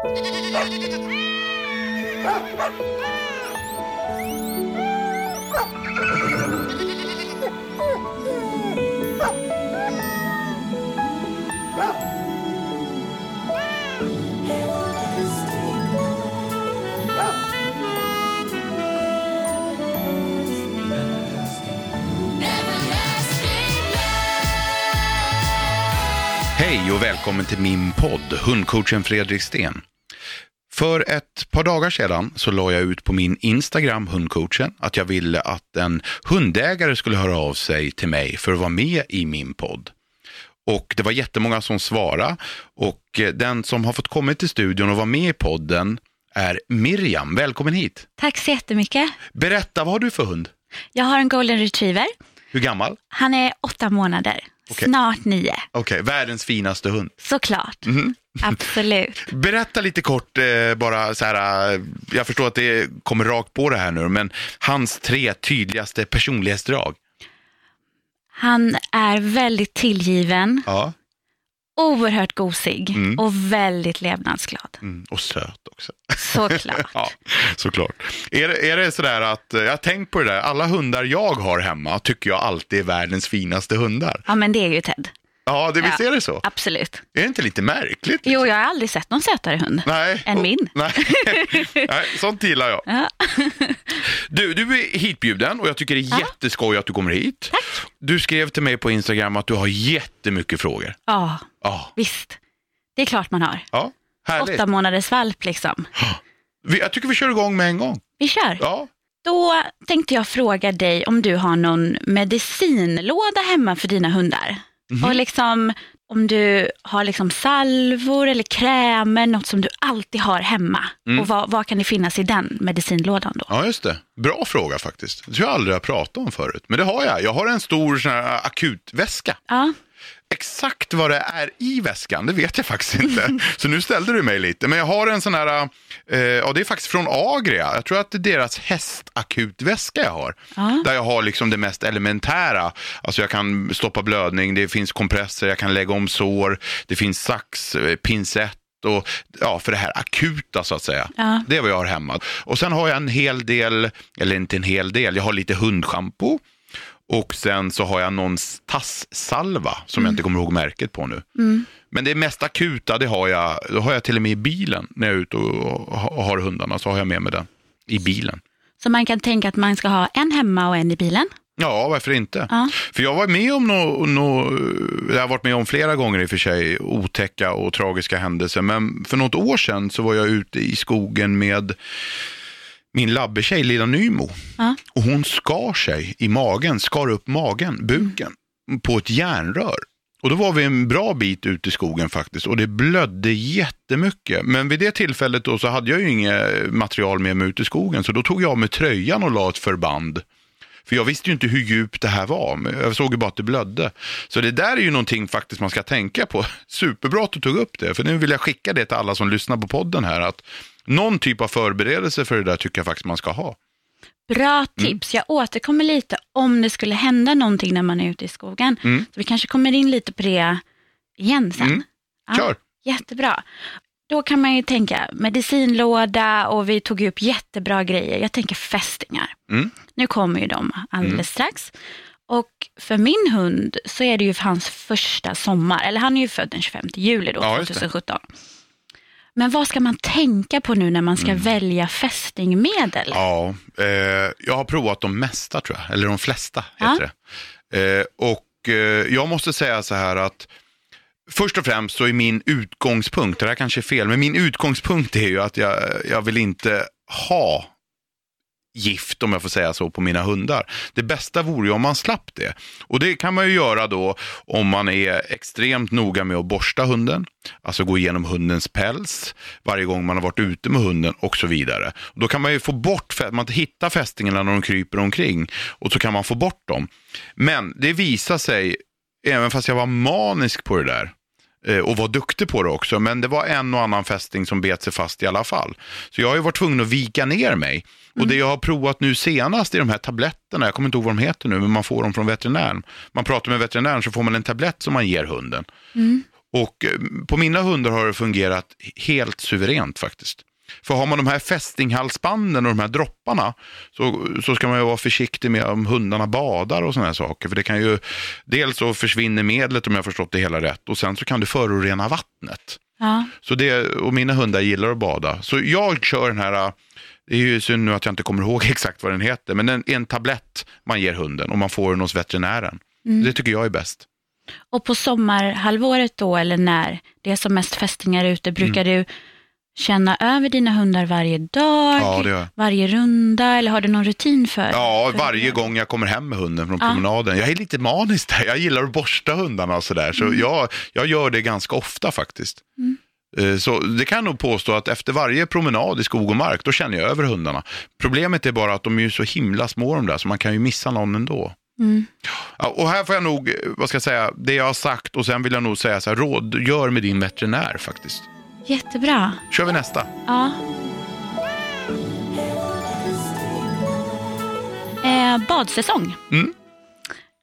Ha ha ha! Hej och välkommen till min podd, hundcoachen Fredrik Sten. För ett par dagar sedan så la jag ut på min Instagram, hundcoachen, att jag ville att en hundägare skulle höra av sig till mig för att vara med i min podd. Och det var jättemånga som svarade och den som har fått komma till studion och vara med i podden är Miriam. Välkommen hit. Tack så jättemycket. Berätta, vad har du för hund? Jag har en golden retriever. Hur gammal? Han är åtta månader. Okej. Snart nio. Okej, världens finaste hund. Såklart. Mhm. Absolut. Berätta lite kort, eh, bara så här, eh, jag förstår att det kommer rakt på det här nu, men hans tre tydligaste personlighetsdrag. Han är väldigt tillgiven, Ja. Oerhört gosig Mm. och väldigt levnadsglad. Mm, och söt också. Såklart. Ja, såklart. Är det, är det sådär att, eh, jag har tänkt på det där, alla hundar jag har hemma tycker jag alltid är världens finaste hundar. Ja, men det är ju Ted. Ja, det, visst Ja. är det så? Absolut. Är det inte lite märkligt? Jo, jag har aldrig sett någon sötare hund. Nej. Än och- min. Nej. Nej, sånt gillar jag. Ja. Du, du är hitbjuden och jag tycker det är Ja. jätteskoj att du kommer hit. Tack. Du skrev till mig på Instagram att du har jättemycket frågor. Ja, Ja, visst. Det är klart man har. ja härligt. Åtta månaders valp liksom. Jag tycker vi kör igång med en gång. Vi kör. Ja, Då tänkte jag fråga dig om du har någon medicinlåda hemma för dina hundar. Mhm. Och liksom om du har liksom salvor eller krämer, något som du alltid har hemma. Mm. Och vad, vad kan det finnas i den medicinlådan då? ja, just det. Bra fråga faktiskt. Det tror jag aldrig jag pratat om förut. Men det har jag. Jag har en stor sån akutväska. Ja, Exakt vad det är i väskan, det vet jag faktiskt inte. Så nu ställde du mig lite. Men jag har en sån här, eh, ja det är faktiskt från Agria. Jag tror att det är deras hästakutväska jag har. Ja. Där jag har liksom det mest elementära. Alltså jag kan stoppa blödning, det finns kompresser, jag kan lägga om sår, det finns sax, eh, pincett och ja, för det här akuta så att säga. Ja. Det är vad jag har hemma. Och sen har jag en hel del, eller inte en hel del, jag har lite hundschampo. Och sen så har jag någon tasssalva som jag inte kommer ihåg märket på nu. Men det mest akuta, det har jag, det har jag till och med i bilen. När jag är ute och ha- har hundarna så har jag med mig den i bilen. så man kan tänka att man ska ha en hemma och en i bilen. Ja, varför inte? Ja. För jag var med om no, no, jag har varit med om flera gånger i och för sig, otäcka och tragiska händelser. Men för något år sedan så var jag ute i skogen med min labbetjej, lilla Nymo. Ja. Och hon skar sig i magen, skar upp magen, buken, på ett järnrör. Och då var vi en bra bit ut i skogen faktiskt och det blödde jättemycket. Men vid det tillfället då så hade jag ju inget material med mig ut i skogen så då tog jag av mig tröjan och la ett förband. För jag visste ju inte hur djupt det här var, jag såg ju bara att det blödde. Så det där är ju någonting faktiskt man ska tänka på. Superbra att du tog upp det, för nu vill jag skicka det till alla som lyssnar på podden här. att Någon typ av förberedelse för det där tycker jag faktiskt man ska ha. Bra Mm. tips. Jag återkommer lite om det skulle hända någonting när man är ute i skogen. Mm. Så vi kanske kommer in lite på det igen sen. Mm. Ja, Kör! Jättebra. Då kan man ju tänka medicinlåda och vi tog upp jättebra grejer. Jag tänker fästingar. Mm. Nu kommer ju de alldeles strax. Och för min hund så är det ju hans första sommar, eller han är ju född den 25 juli då, Ja, just det. 2017. Men vad ska man tänka på nu när man ska Mm. välja fästingmedel? Ja, eh, jag har provat de mesta tror jag, eller de flesta heter det. Eh, och eh, jag måste säga så här att först och främst så är min utgångspunkt, det här kanske är fel, men min utgångspunkt är ju att jag, jag vill inte ha gift, om jag får säga så, på mina hundar. Det bästa vore ju om man slapp det. Och det kan man ju göra då om man är extremt noga med att borsta hunden, alltså gå igenom hundens päls varje gång man har varit ute med hunden och så vidare. Och då kan man ju få bort, man hittar fästingarna när de kryper omkring och så kan man få bort dem. Men det visar sig, även fast jag var manisk på det där, och var duktig på det också, men det var en och annan fästing som bet sig fast i alla fall. Så jag har ju varit tvungen att vika ner mig. Och det jag har provat nu senast i de här tabletterna, jag kommer inte ihåg vad de heter nu, men man får dem från veterinären. Man pratar med veterinären så får man en tablett som man ger hunden. Och eh, på mina hundar har det fungerat helt suveränt faktiskt. För har man de här fästinghalsbanden och de här dropparna så, så ska man ju vara försiktig med om hundarna badar och sådana här saker. För det kan ju, dels så försvinner medlet om jag förstått det hela rätt och sen så kan det förorena vattnet. Ja. Så det, och mina hundar gillar att bada. Så jag kör den här, det är ju synd nu att jag inte kommer ihåg exakt vad den heter, men en, en tablett man ger hunden och man får den hos veterinären. Det tycker jag är bäst. Och på sommarhalvåret då, eller när det är som mest fästingar ute, brukar Mm. du känna över dina hundar varje dag, Ja, varje runda, eller har du någon rutin för? Ja, varje gång jag kommer hem med hunden från Ja. promenaden. Jag är lite manisk där. Jag gillar att borsta hundarna och sådär. Så jag, jag gör det ganska ofta faktiskt. Eh, Så det kan jag nog påstå att efter varje promenad i skog och mark, då känner jag över hundarna. Problemet är bara att de är ju så himla små de där, så man kan ju missa någon ändå. Mm. Och här får jag nog, eh, vad ska jag säga, det jag har sagt och sen vill jag nog säga så här, råd, gör med din veterinär faktiskt. Jättebra. Kör vi nästa. Ja. Eh, badsäsong. Mm.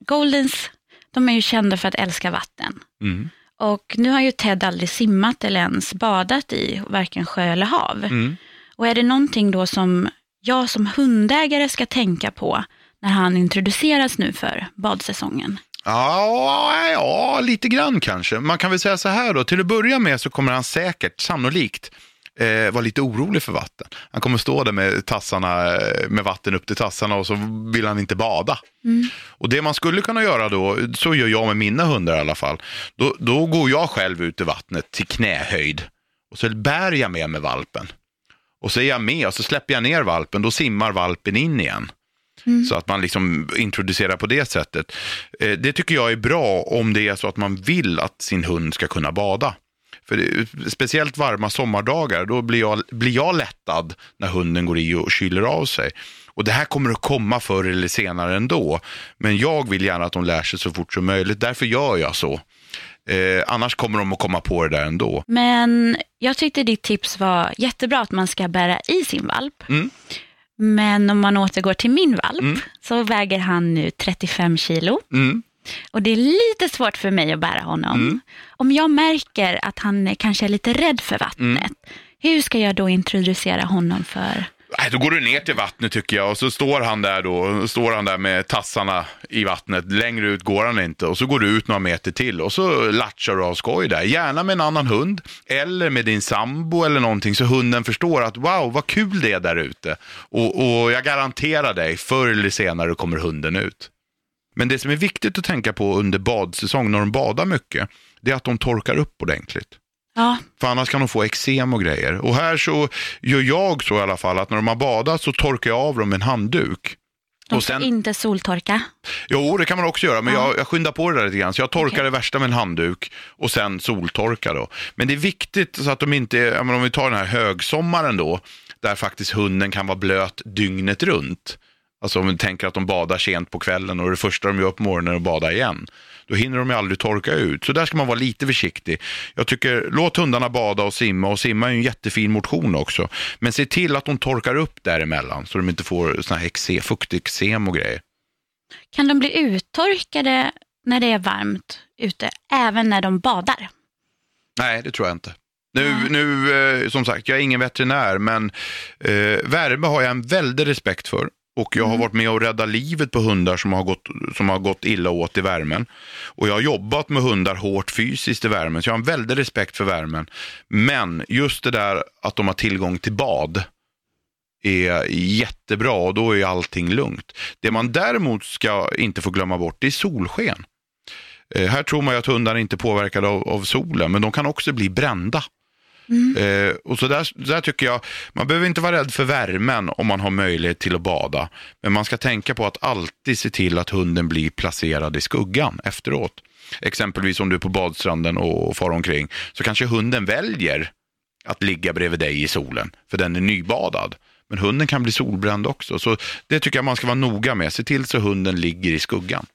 Goldens, de är ju kända för att älska vatten. Mm. Och nu har ju Ted aldrig simmat eller ens badat i varken sjö eller hav. Mm. Och är det någonting då som jag som hundägare ska tänka på när han introduceras nu för badsäsongen? Ja, ja, lite grann kanske. Man kan väl säga så här då, till att börja med så kommer han säkert, sannolikt, eh, vara lite orolig för vatten. Han kommer stå där med tassarna, eh, med vatten upp till tassarna och så vill han inte bada. Och det man skulle kunna göra då, så gör jag med mina hundar i alla fall, då, då går jag själv ut i vattnet till knähöjd och så bär jag med mig valpen. Och så är jag med och så släpper jag ner valpen, då simmar valpen in igen. Så att man liksom introducerar på det sättet. Eh, Det tycker jag är bra om det är så att man vill att sin hund ska kunna bada. För det, speciellt varma sommardagar, då blir jag, blir jag lättad när hunden går i och kyler av sig. Och det här kommer att komma förr eller senare ändå. Men jag vill gärna att de lär sig så fort som möjligt, därför gör jag så. Eh, annars kommer de att komma på det där ändå. Men jag tyckte ditt tips var jättebra att man ska bära i sin valp. Mm. Men om man återgår till min valp Mm. så väger han nu 35 kilo. Mm. Och det är lite svårt för mig att bära honom. Mm. Om jag märker att han kanske är lite rädd för vattnet, Mm. hur ska jag då introducera honom för... Nej, då går du ner till vattnet tycker jag och så står han där då, står han där med tassarna i vattnet. Längre ut går han inte och så går du ut några meter till och så latchar du av skoj där. Gärna med en annan hund eller med din sambo eller någonting så hunden förstår att wow, vad kul det är där ute. Och, och jag garanterar dig, förr eller senare kommer hunden ut. Men det som är viktigt att tänka på under badsäsong när de badar mycket, det är att de torkar upp ordentligt. Ja, För annars kan de få eksem och grejer. Och här så gör jag så i alla fall att när de har badat så torkar jag av dem med en handduk. de ska sen, inte soltorka. jo, det kan man också göra, men Ja. jag, jag skyndar på det där lite grann. Så jag torkar Okej. det värsta med en handduk och sen soltorkar då. Men det är viktigt så att de inte, om vi tar den här högsommaren då, där faktiskt hunden kan vara blöt dygnet runt. Alltså om vi tänker att de badar sent på kvällen och det första de gör på morgonen är att bada igen. Då hinner de ju aldrig torka ut. Så där ska man vara lite försiktig. Jag tycker, låt hundarna bada och simma. Och simma är ju en jättefin motion också. Men se till att de torkar upp däremellan så de inte får såna här eksem, fukteksem och grejer. Kan de bli uttorkade när det är varmt ute, även när de badar? Nej, det tror jag inte. Nu, nu eh, som sagt, jag är ingen veterinär, men eh, värme har jag en väldig respekt för. Och jag har varit med och räddat livet på hundar som har, gått, som har gått illa åt i värmen. Och jag har jobbat med hundar hårt fysiskt i värmen, så jag har en väldig respekt för värmen. Men just det där att de har tillgång till bad är jättebra och då är allting lugnt. Det man däremot ska inte få glömma bort, är solsken. Eh, här tror man ju att hundar inte är påverkade av, av solen, men de kan också bli brända. Mm. Eh, och så där, där tycker jag, man behöver inte vara rädd för värmen om man har möjlighet till att bada. Men man ska tänka på att alltid se till att hunden blir placerad i skuggan efteråt. Exempelvis om du är på badstranden och far omkring, så kanske hunden väljer att ligga bredvid dig i solen, för den är nybadad. Men hunden kan bli solbränd också, så det tycker jag man ska vara noga med. Se till så hunden ligger i skuggan.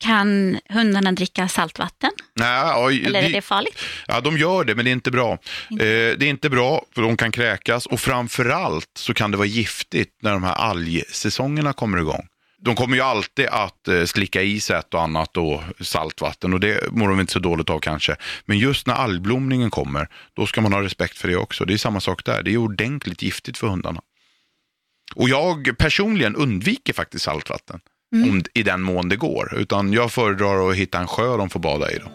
Kan hundarna dricka saltvatten? Nej, oj, Eller är det- det farligt? Ja, de gör det, men det är inte bra. Eh, det är inte bra, för de kan kräkas och framförallt så kan det vara giftigt när de här algsäsongerna kommer igång. de kommer ju alltid att eh, slicka i sig ett och annat och saltvatten och det mår de inte så dåligt av kanske. Men just när algblomningen kommer, då ska man ha respekt för det också. Det är samma sak där, det är ordentligt giftigt för hundarna. Och jag personligen undviker faktiskt saltvatten. Om, I den mån det går. Utan jag föredrar att hitta en sjö de får bada i. Då.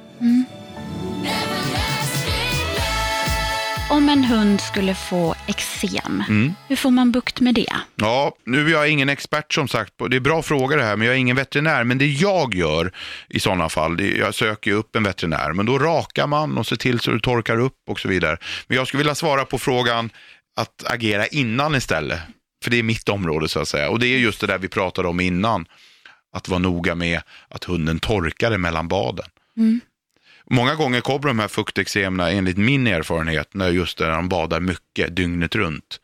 Om en hund skulle få eksem, hur får man bukt med det? Ja, nu är jag ingen expert som sagt. på- Det är bra fråga det här, men jag är ingen veterinär. Men det jag gör i sådana fall, det, jag söker upp en veterinär. Men då rakar man och ser till så du torkar upp och så vidare. Men jag skulle vilja svara på frågan att agera innan istället. För det är mitt område så att säga. Och det är just det där vi pratade om innan. Att vara noga med att hunden torkar mellan baden. Många gånger kommer de här fukteksemena enligt min erfarenhet när just när de badar mycket dygnet runt.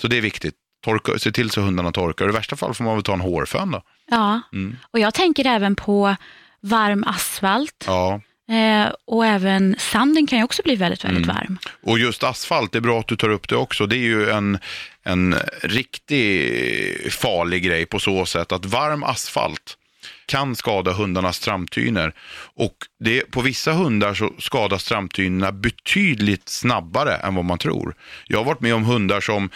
Så det är viktigt. Torka, se till så hundarna torkar. I värsta fall får man väl ta en hårfön då. Ja, och jag tänker även på varm asfalt Ja. Eh, och även sanden kan ju också bli väldigt, väldigt varm. Och just asfalt, det är bra att du tar upp det också. Det är ju en, en riktigt farlig grej på så sätt att varm asfalt kan skada hundarnas tramtyner. Och det, på vissa hundar så skadas tramtynerna betydligt snabbare än vad man tror. Jag har varit med om hundar som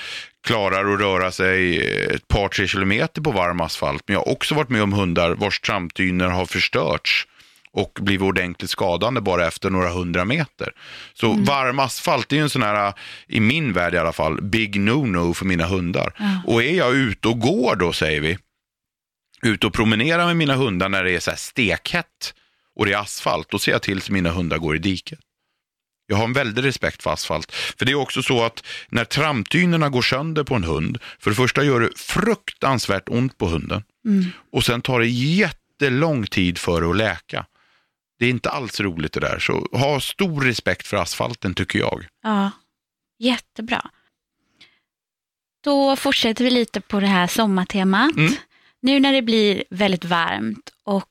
klarar att röra sig ett par, tre kilometer på varm asfalt. Men jag har också varit med om hundar vars tramtyner har förstörts och blivit ordentligt skadande bara efter några hundra meter. Så varm asfalt är ju en sån här, i min värld i alla fall, big no-no för mina hundar. Och är jag ute och går då, säger vi, ute och promenerar med mina hundar när det är så här stekhett och det är asfalt, då ser jag till så mina hundar går i diket. Jag har en väldig respekt för asfalt. För det är också så att när tramtynerna går sönder på en hund, för det första gör det fruktansvärt ont på hunden. Och sen tar det jättelång tid för det att läka. Det är inte alls roligt det där. Så ha stor respekt för asfalten tycker jag. Ja, jättebra. Då fortsätter vi lite på det här sommartemat. Mm. Nu när det blir väldigt varmt och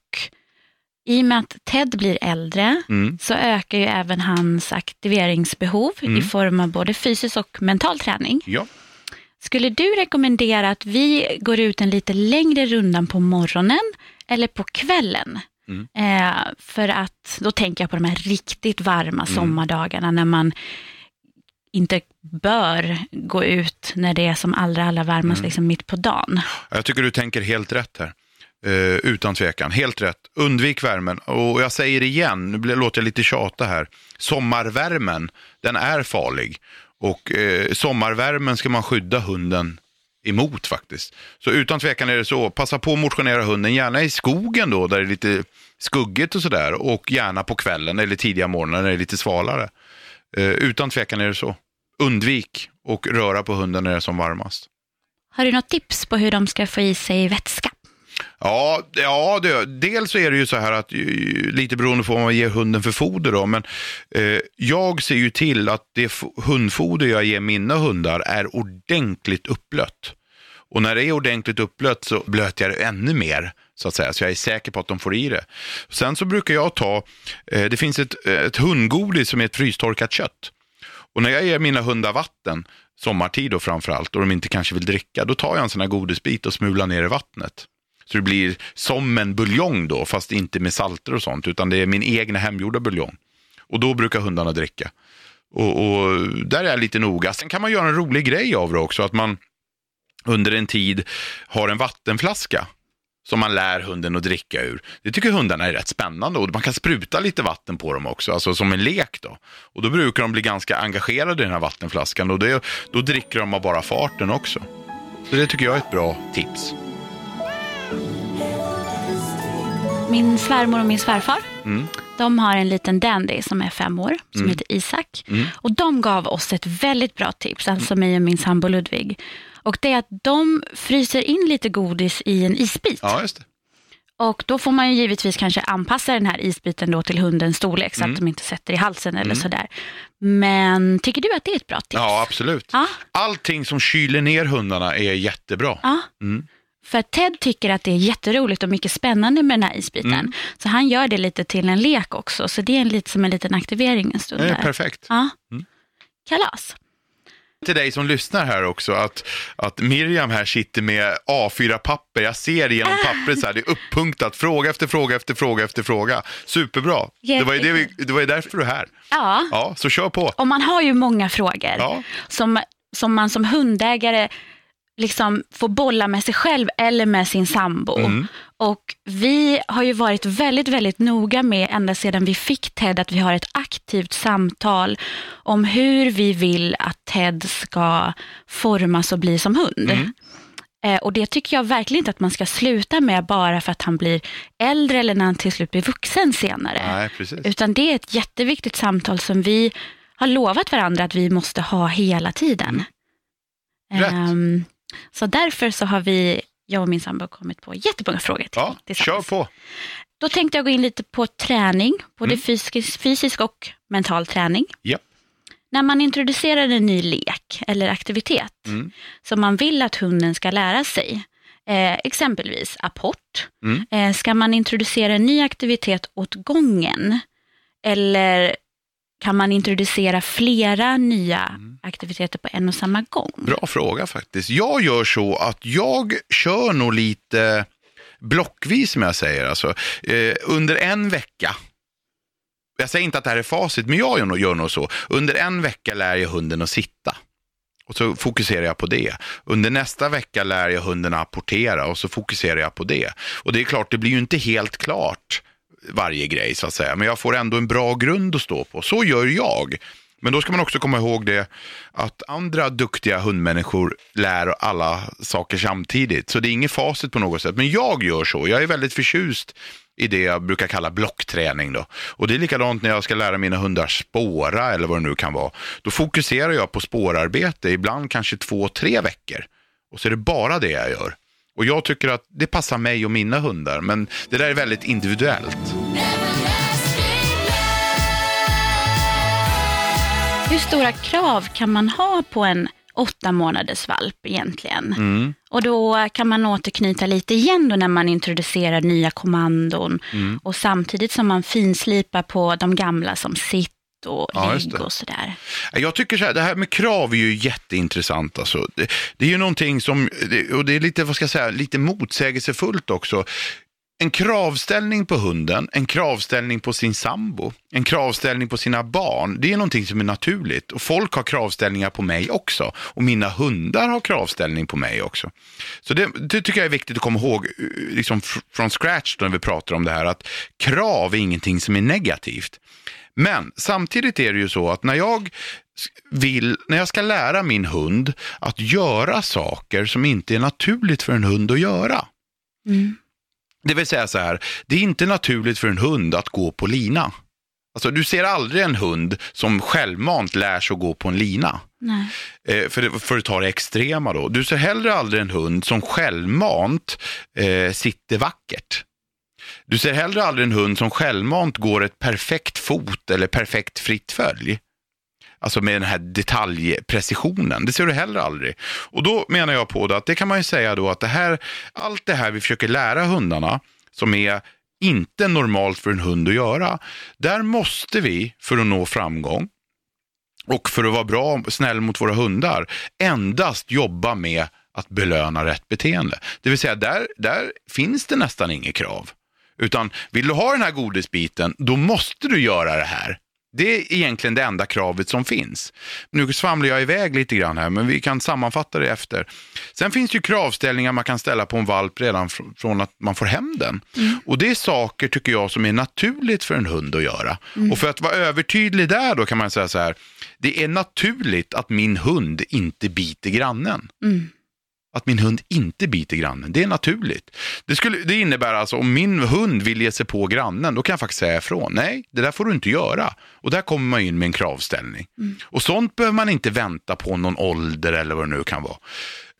i och med att Ted blir äldre Mm. så ökar ju även hans aktiveringsbehov i form av både fysisk och mental träning. Ja. Skulle du rekommendera att vi går ut en lite längre rundan på morgonen eller på kvällen? Mm. Eh, för att då tänker jag på de här riktigt varma Mm. sommardagarna när man inte bör gå ut när det är som allra, allra varmast Mm. liksom mitt på dagen. Jag tycker du tänker helt rätt här. Eh, utan tvekan, helt rätt. Undvik värmen. Och jag säger igen, nu låter jag lite tjata här. Sommarvärmen, den är farlig. Och eh, sommarvärmen ska man skydda hunden emot faktiskt. Så utan tvekan är det så, passa på att motionera hunden, gärna i skogen då, där det är lite skuggigt och sådär. Och gärna på kvällen eller tidiga morgnar när det är lite svalare. Eh, utan tvekan är det så. Undvik och röra på hunden när det är som varmast. Har du något tips på hur de ska få i sig vätska? Ja, ja det, dels så är det ju så här att lite beroende på vad man ger hunden för foder då, men eh, jag ser ju till att det hundfoder jag ger mina hundar är ordentligt upplött. Och när det är ordentligt upplött så blöter jag det ännu mer, så att säga, så jag är säker på att de får i det. Sen så brukar jag ta, eh, det finns ett, ett hundgodis som är ett frystorkat kött. Och när jag ger mina hundar vatten, sommartid då framförallt, och de inte kanske vill dricka, då tar jag en sån här godisbit och smular ner i vattnet. Så det blir som en buljong då, fast inte med salter och sånt, utan det är min egna hemgjorda buljong. Och då brukar hundarna dricka. Och, och där är jag lite noga. Sen kan man göra en rolig grej av det också, att man under en tid har en vattenflaska som man lär hunden att dricka ur. Det tycker hundarna är rätt spännande och man kan spruta lite vatten på dem också, alltså som en lek då. Och då brukar de bli ganska engagerade i den här vattenflaskan och det, då dricker de av bara farten också. Så det tycker jag är ett bra tips. Min svärmor och min svärfar, Mm. de har en liten dandy som är fem år, som heter Isak. Mm. Och de gav oss ett väldigt bra tips, alltså mig och min sambo Ludvig. Och det är att de fryser in lite godis i en isbit. Ja, just det. Och då får man ju givetvis kanske anpassa den här isbiten då till hundens storlek så Mm. att de inte sätter i halsen eller sådär. Men tycker du att det är ett bra tips? Ja, absolut. Ja. Allting som kyler ner hundarna är jättebra. Ja. Mm. För Ted tycker att det är jätteroligt och mycket spännande med den här isbiten. Mm. Så han gör det lite till en lek också. Så det är en lite som en liten aktivering en stund Det är där. perfekt. Ja. Mm. Kalas. till dig som lyssnar här också att, att Miriam här sitter med A4-papper. Jag ser genom pappret så här, det är uppunktat. Fråga efter fråga efter fråga efter fråga. Superbra. Det var ju, det vi, det var ju därför du är här. Ja, Ja, så kör på. och man har ju många frågor Ja. som, som man som hundägare liksom får bolla med sig själv eller med sin sambo. Mm. Och vi har ju varit väldigt, väldigt noga med ända sedan vi fick Ted att vi har ett aktivt samtal om hur vi vill att Ted ska formas och bli som hund. Mm. Eh, och det tycker jag verkligen inte att man ska sluta med bara för att han blir äldre eller när han till slut blir vuxen senare. Nej. Utan det är ett jätteviktigt samtal som vi har lovat varandra att vi måste ha hela tiden. Mm. Rätt. Ehm, så därför så har vi, jag och min sambo, kommit på jättemånga frågor till, Ja, kör tillsammans. på. Då tänkte jag gå in lite på träning, både Mm. fysisk, fysisk och mental träning. Ja. När man introducerar en ny lek eller aktivitet Mm. som man vill att hunden ska lära sig, eh, exempelvis apport, Mm. eh, ska man introducera en ny aktivitet åt gången eller kan man introducera flera nya Mm. aktiviteter på en och samma gång? Bra fråga faktiskt. Jag gör så att jag kör nog lite blockvis som jag säger. Alltså, eh, under en vecka. Jag säger inte att det här är facit, men jag gör nog, gör nog så. Under en vecka lär jag hunden att sitta. Och så fokuserar jag på det. Under nästa vecka lär jag hunden att apportera och så fokuserar jag på det. Och det är klart, det blir ju inte helt klart varje grej så att säga. Men jag får ändå en bra grund att stå på. Så gör jag. Men då ska man också komma ihåg det att andra duktiga hundmänniskor lär alla saker samtidigt. Så det är inget facit på något sätt. Men jag gör så. Jag är väldigt förtjust i det jag brukar kalla blockträning. Då. Och det är likadant när jag ska lära mina hundar spåra eller vad det nu kan vara. Då fokuserar jag på spårarbete, ibland kanske två, tre veckor. Och så är det bara det jag gör. Och jag tycker att det passar mig och mina hundar, men det där är väldigt individuellt. Hur stora krav kan man ha på en åtta månaders valp egentligen? Mm. Och då kan man återknyta lite igen då när man introducerar nya kommandon Mm. och samtidigt som man finslipar på de gamla som sitt och Ja, det. och sådär. Jag tycker så här, det här med krav är ju jätteintressant. Alltså. Det, det är ju någonting som, och det är lite, vad ska jag säga, lite motsägelsefullt också. En kravställning på hunden, en kravställning på sin sambo, en kravställning på sina barn, det är någonting som är naturligt. Och folk har kravställningar på mig också. Och mina hundar har kravställning på mig också. Så det, det tycker jag är viktigt att komma ihåg, liksom fr- från scratch när vi pratar om det här, att krav är ingenting som är negativt. Men samtidigt är det ju så att när jag vill, när jag ska lära min hund att göra saker som inte är naturligt för en hund att göra. Mm. Det vill säga så här, det är inte naturligt för en hund att gå på lina. Alltså du ser aldrig en hund som självmant lär sig att gå på en lina. Eh, för, för att ta det extrema då. Du ser heller aldrig en hund som självmant eh, sitter vackert. Du ser heller aldrig en hund som självmant går ett perfekt fot eller perfekt fritt följ. Alltså med den här detaljprecisionen. Det ser du heller aldrig. Och då menar jag på det att det kan man ju säga då att det här, allt det här vi försöker lära hundarna som är inte normalt för en hund att göra. Där måste vi, för att nå framgång, och för att vara bra och snäll mot våra hundar, endast jobba med att belöna rätt beteende. Det vill säga, där, där finns det nästan inget krav. Utan vill du ha den här godisbiten, då måste du göra det här. Det är egentligen det enda kravet som finns. Nu svamlar jag iväg lite grann här, men vi kan sammanfatta det efter. Sen finns det ju kravställningar man kan ställa på en valp redan fr- från att man får hem den. Och det är saker, tycker jag, som är naturligt för en hund att göra. Och för att vara övertydlig där då kan man säga så här, det är naturligt att min hund inte biter grannen Mm att min hund inte biter grannen. Det är naturligt. Det, skulle, det innebär alltså om min hund vill ge sig på grannen, då kan jag faktiskt säga ifrån. Nej, det där får du inte göra. Och där kommer man in med en kravställning. Och sånt behöver man inte vänta på någon ålder eller vad det nu kan vara.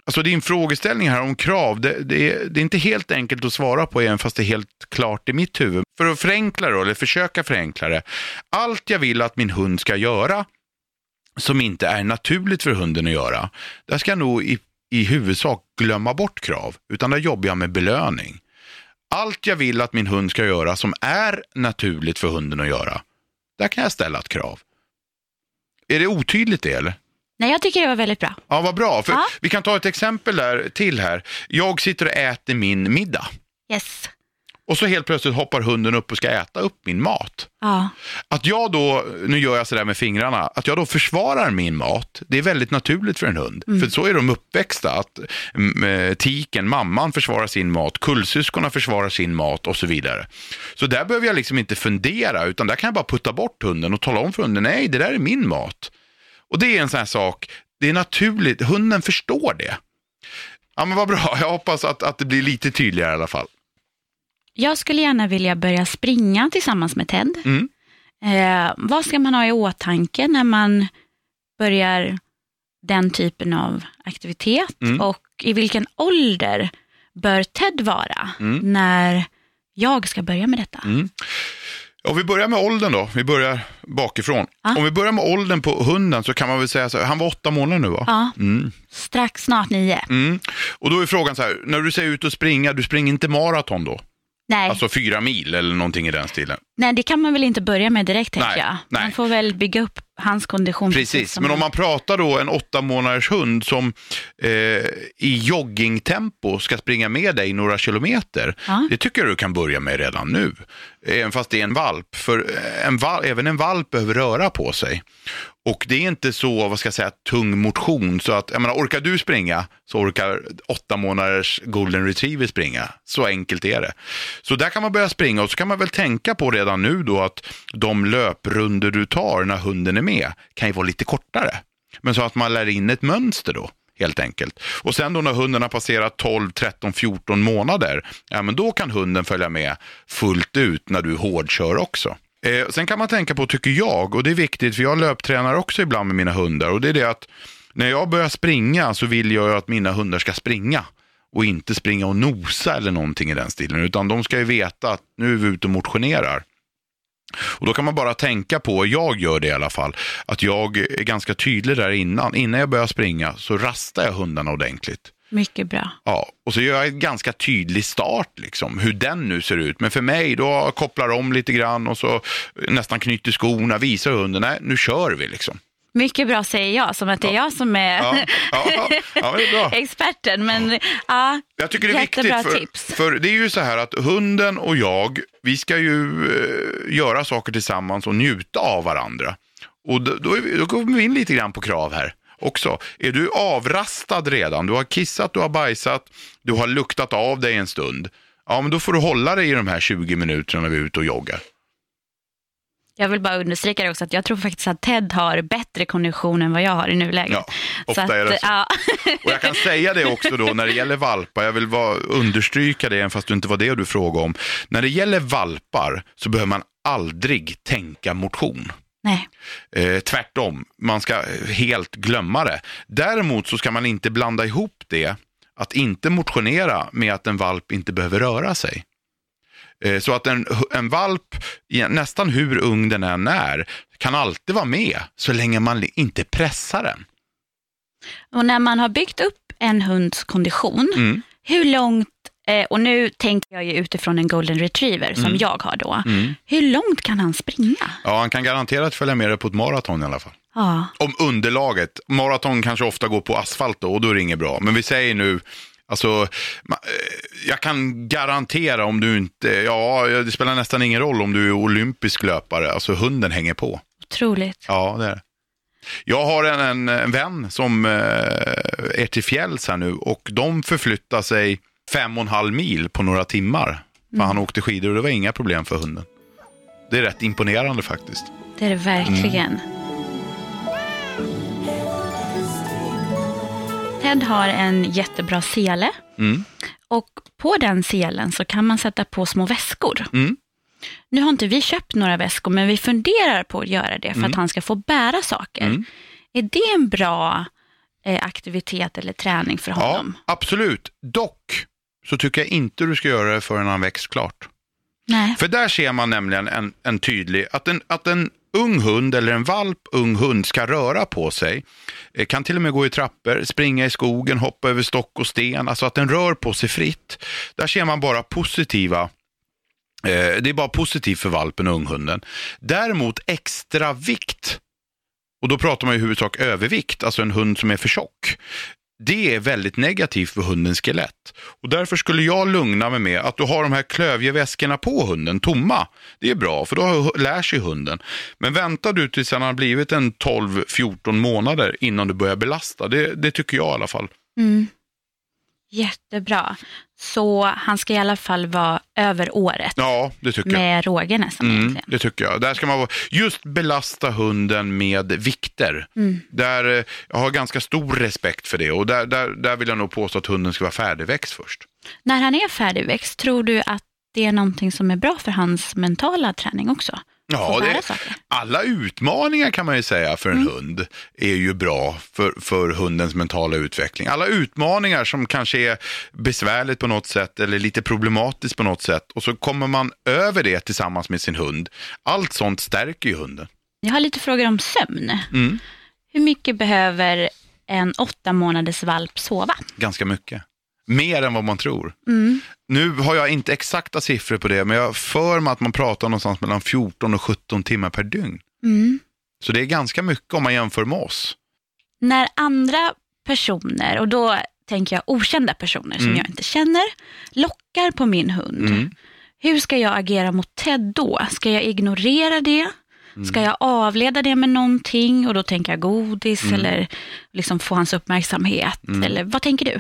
Alltså din frågeställning här om krav, det, det, är, det är inte helt enkelt att svara på även fast det är helt klart i mitt huvud. För att förenkla det, eller försöka förenkla det. Allt jag vill att min hund ska göra som inte är naturligt för hunden att göra, där ska jag nog i, i huvudsak glömma bort krav, utan där jobbar jag med belöning. Allt jag vill att min hund ska göra som är naturligt för hunden att göra, där kan jag ställa ett krav. Är det otydligt det eller? Nej, jag tycker det var väldigt bra. Ja, vad bra. För Ja. Vi kan ta ett exempel där till här. Jag sitter och äter min middag Yes. Och så helt plötsligt hoppar hunden upp och ska äta upp min mat. Ja. Att jag då, nu gör jag sådär med fingrarna, att jag då försvarar min mat, det är väldigt naturligt för en hund. För så är de uppväxta, att mm, eh, tiken, mamman försvarar sin mat, kullsyskorna försvarar sin mat och så vidare. Så där behöver jag liksom inte fundera, utan där kan jag bara putta bort hunden och tala om för hunden, nej det där är min mat. Och det är en sån här sak, det är naturligt, hunden förstår det. Ja men vad bra, jag hoppas att, att det blir lite tydligare i alla fall. Jag skulle gärna vilja börja springa tillsammans med Ted. Mm. Eh, vad ska man ha i åtanke när man börjar den typen av aktivitet Mm. och i vilken ålder bör Ted vara Mm. när jag ska börja med detta? Mm. Ja, vi börjar med åldern då. Vi börjar bakifrån. Ja. Om vi börjar med åldern på hunden så kan man väl säga så här, han var åtta månader nu va? Ja, Mm. strax snart nio. Mm. Och då är frågan så här, när du säger ut och springa, du springer inte maraton då? Nej, Alltså fyra mil eller någonting i den stilen. nej, det kan man väl inte börja med direkt tänker Nej, jag. nej. Man får väl bygga upp hans kondition. Precis, men om man pratar då en åtta månaders hund som eh, i joggingtempo ska springa med dig några kilometer. Ja. Det tycker jag du kan börja med redan nu. Även fast det är en valp. För eh, en val, även en valp behöver röra på sig. Och det är inte så, vad ska jag säga, tung motion. Så att, jag menar, orkar du springa så orkar åtta månaders golden retriever springa. Så enkelt är det. Så där kan man börja springa och så kan man väl tänka på redan nu då att de löprunder du tar när hunden är med kan ju vara lite kortare. Men så att man lär in ett mönster då helt enkelt. Och sen då när hunden har passerat 12, 13, 14 månader, ja men då kan hunden följa med fullt ut när du hårdkör också. Eh, sen kan man tänka på, tycker jag, och det är viktigt för jag löptränar också ibland med mina hundar och det är det att när jag börjar springa så vill jag ju att mina hundar ska springa och inte springa och nosa eller någonting i den stilen utan de ska ju veta att nu är vi ute och motionerar. Och då kan man bara tänka på, jag gör det i alla fall, att jag är ganska tydlig där innan. Innan jag börjar springa så rastar jag hundarna ordentligt. Mycket bra. Ja, och så gör jag en ganska tydlig start, liksom, hur den nu ser ut. Men för mig, då kopplar om lite grann och så nästan knyter skorna, visar hunden, nej, nu kör vi liksom. Mycket bra säger jag, som att det är jag som är Ja, ja, är experten. Men ja, Jag tycker det är viktigt, för, tips. för det är ju så här att hunden och jag, vi ska ju eh, göra saker tillsammans och njuta av varandra. Och då, då, då kommer vi in lite grann på krav här också. Är du avrastad redan, du har kissat, du har bajsat, du har luktat av dig en stund, ja men då får du hålla dig i de här 20 minuterna när vi är ute och joggar. jag vill bara understryka det också att jag tror faktiskt att Ted har bättre kondition än vad jag har i nuläget. Ja, ofta att, är det så. Ja. Och jag kan säga det också då när det gäller valpar, jag vill vara, understryka det, även fast det inte var det du frågade om. När det gäller valpar så behöver man aldrig tänka motion. Nej. Eh, tvärtom, man ska helt glömma det. Däremot så ska man inte blanda ihop det, att inte motionera med att en valp inte behöver röra sig. Eh, så att en, en valp, nästan hur ung den än är, kan alltid vara med så länge man inte pressar den. Och när man har byggt upp en hunds kondition, Mm. hur långt, eh, och nu tänker jag ju utifrån en golden retriever som Mm. jag har då, hur långt kan han springa? Ja, han kan garanterat följa med dig på ett maraton i alla fall. Ja, Om underlaget. Maraton kanske ofta går på asfalt då och då är det inget bra. Men vi säger nu, alltså, eh, jag kan garantera om du inte, ja, det spelar nästan ingen roll om du är olympisk löpare, alltså hunden hänger på. otroligt. Ja, det är det. Jag har en, en, en vän som eh, är till fjälls här nu och de förflyttar sig fem och en halv mil på några timmar. För han åkte skidor och det var inga problem för hunden. Det är rätt imponerande faktiskt. Det är det verkligen. Ted har en jättebra sele Mm. och på den selen så kan man sätta på små väskor. Mm. Nu har inte vi köpt några väskor, men vi funderar på att göra det för att han ska få bära saker. Mm. Är det en bra eh, aktivitet eller träning för Ja, honom? absolut. Dock så tycker jag inte du ska göra det förrän han växt klart. Nej. För där ser man nämligen en, en tydlig, att en, att en ung hund eller en valp ung hund ska röra på sig, eh, kan till och med gå i trappor, springa i skogen, hoppa över stock och sten, alltså att den rör på sig fritt. Där ser man bara positiva eh, det är bara positivt för valpen och unghunden. Däremot extra vikt Och då pratar man i huvudsak övervikt, alltså en hund som är för tjock. Det är väldigt negativt för hundens skelett. Och därför skulle jag lugna mig med att du har de här klövjeväskorna på hunden tomma. Det är bra, för då lär sig hunden. Men väntar du tills han har blivit en 12-14 månader innan du börjar belasta, det, det tycker jag i alla fall. Mm. Jättebra. Så han ska i alla fall vara över året. Ja, det tycker med jag. råge nästan Mm, egentligen. det tycker jag. Där ska man vara, just belasta hunden med vikter. Mm. Där, eh, jag har ganska stor respekt för det och där, där, där vill jag nog påstå att hunden ska vara färdigväxt först. När han är färdigväxt, tror du att det är någonting som är bra för hans mentala träning också? Ja, det, alla utmaningar kan man ju säga för en Mm. hund är ju bra för, för hundens mentala utveckling. Alla utmaningar som kanske är besvärligt på något sätt eller lite problematiskt på något sätt och så kommer man över det tillsammans med sin hund. Allt sånt stärker ju hunden. Jag har lite frågor om sömn. Mm. Hur mycket behöver en åtta månaders valp sova? Ganska mycket. Mer än vad man tror. Mm. Nu har jag inte exakta siffror på det, men jag för mig att man pratar någonstans mellan 14 och 17 timmar per dygn. Mm. Så det är ganska mycket om man jämför med oss. När andra personer, och då tänker jag okända personer som Mm. jag inte känner, lockar på min hund. Mm. Hur ska jag agera mot Ted då? Ska jag ignorera det? Mm. Ska jag avleda det med någonting och då tänker jag godis Mm. eller liksom få hans uppmärksamhet? Eller vad tänker du?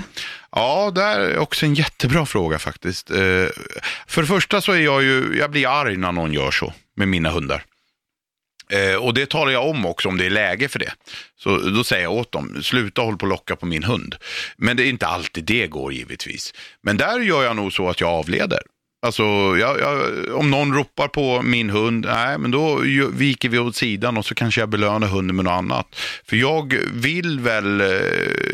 Ja, det är också en jättebra fråga faktiskt. Eh, För det första så är jag ju, jag blir arg när någon gör så med mina hundar. Eh, Och det talar jag om också om det är läge för det. Så då säger jag åt dem, sluta hålla på och locka på min hund. Men det är inte alltid det går givetvis. Men där gör jag nog så att jag avleder. Alltså, jag, jag, om någon ropar på min hund, nej, men då viker vi åt sidan och så kanske jag belönar hunden med något annat. För jag vill väl eh,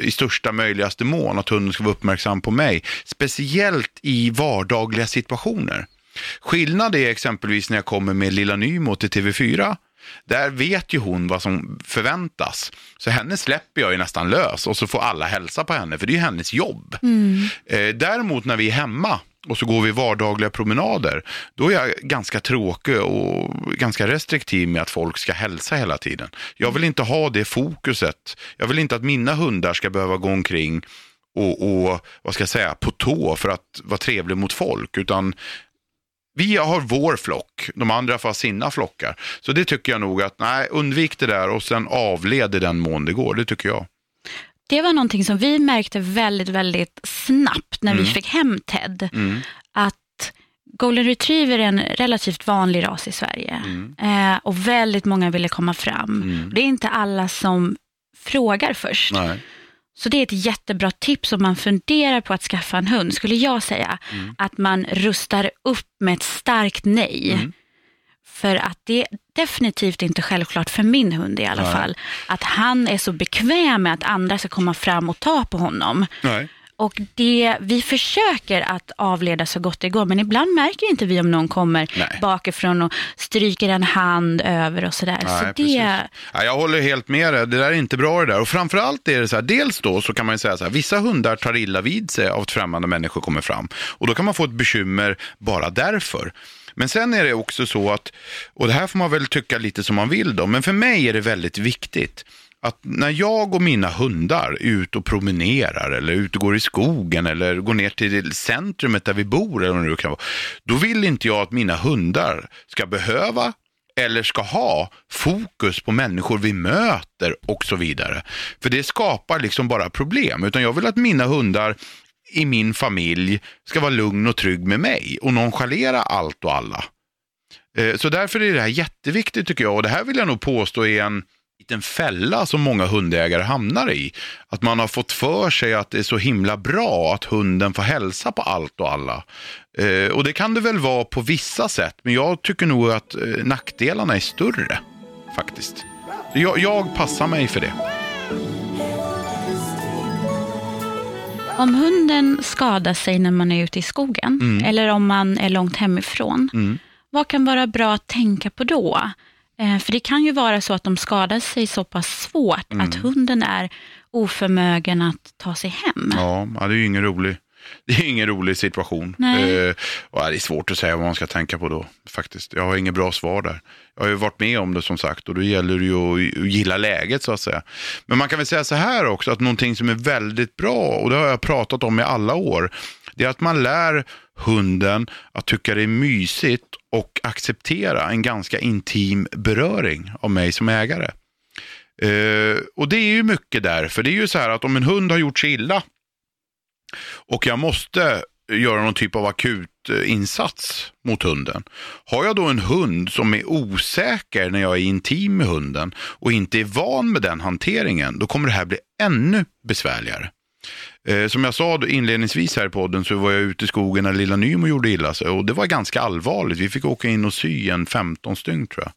i största möjligaste mån att hunden ska vara uppmärksam på mig. Speciellt i vardagliga situationer. Skillnad är exempelvis när jag kommer med Lilla Nymo till TV4. Där vet ju hon vad som förväntas. Så henne släpper jag ju nästan lös och så får alla hälsa på henne, för det är ju hennes jobb. Eh, däremot när vi är hemma och så går vi vardagliga promenader, då är jag ganska tråkig och ganska restriktiv med att folk ska hälsa hela tiden. Jag vill inte ha det fokuset. Jag vill inte att mina hundar ska behöva gå omkring och, och vad ska jag säga, på tå för att vara trevlig mot folk, utan vi har vår flock, de andra får ha sina flockar. Så det tycker jag nog att, nej, undvik det där och sen avled i den mån det går, det tycker jag. Det var någonting som vi märkte väldigt, väldigt snabbt när vi fick hem Ted. Mm. Att Golden Retriever är en relativt vanlig ras i Sverige. Mm. Eh, och väldigt många ville komma fram. Det är inte alla som frågar först. Nej. Så det är ett jättebra tips om man funderar på att skaffa en hund, skulle jag säga. Mm. Att man rustar upp med ett starkt nej. Mm. För att det definitivt inte självklart för min hund i alla Nej. fall. Att han är så bekväm med att andra ska komma fram och ta på honom. Nej. Och det, vi försöker att avleda så gott det går, men ibland märker inte vi om någon kommer Nej. bakifrån och stryker en hand över och sådär. Nej, så precis. det, Ja, jag håller helt med dig. Det där är inte bra det där. Och framförallt är det så här, dels då så kan man ju säga så här, vissa hundar tar illa vid sig av att främmande människor kommer fram. Och då kan man få ett bekymmer bara därför. Men sen är det också så att, och det här får man väl tycka lite som man vill då, men för mig är det väldigt viktigt att när jag och mina hundar är ute och promenerar eller ute och går i skogen eller går ner till centrumet där vi bor eller vad det kan vara, då vill inte jag att mina hundar ska behöva eller ska ha fokus på människor vi möter och så vidare. För det skapar liksom bara problem. Utan jag vill att mina hundar i min familj ska vara lugn och trygg med mig och nonchalera allt och alla. Eh, så därför är det här jätteviktigt tycker jag och det här vill jag nog påstå är en liten fälla som många hundägare hamnar i. Att man har fått för sig att det är så himla bra att hunden får hälsa på allt och alla. Eh, och det kan det väl vara på vissa sätt, men jag tycker nog att eh, nackdelarna är större faktiskt. Jag, jag passar mig för det. Om hunden skadar sig när man är ute i skogen Mm. eller om man är långt hemifrån, vad kan vara bra att tänka på då? Eh, för det kan ju vara så att de skadar sig så pass svårt Mm. att hunden är oförmögen att ta sig hem. Ja, det är ju ingen rolig, det är ingen rolig situation. Eh, och det är svårt att säga vad man ska tänka på då faktiskt. Jag har inget bra svar där. Jag har ju varit med om det som sagt och då gäller det ju att gilla läget så att säga. Men man kan väl säga så här också att någonting som är väldigt bra och det har jag pratat om i alla år. Det är att man lär hunden att tycka det är mysigt och acceptera en ganska intim beröring av mig som ägare. Eh, och det är ju mycket därför. Det är ju så här att om en hund har gjort sig illa och jag måste göra någon typ av akut eh, insats mot hunden. Har jag då en hund som är osäker när jag är intim med hunden och inte är van med den hanteringen, då kommer det här bli ännu besvärligare. Eh, som jag sa inledningsvis här i podden så var jag ute i skogen när lilla Nymo gjorde illa sig och det var ganska allvarligt. Vi fick åka in och sy en 15 stygn tror jag.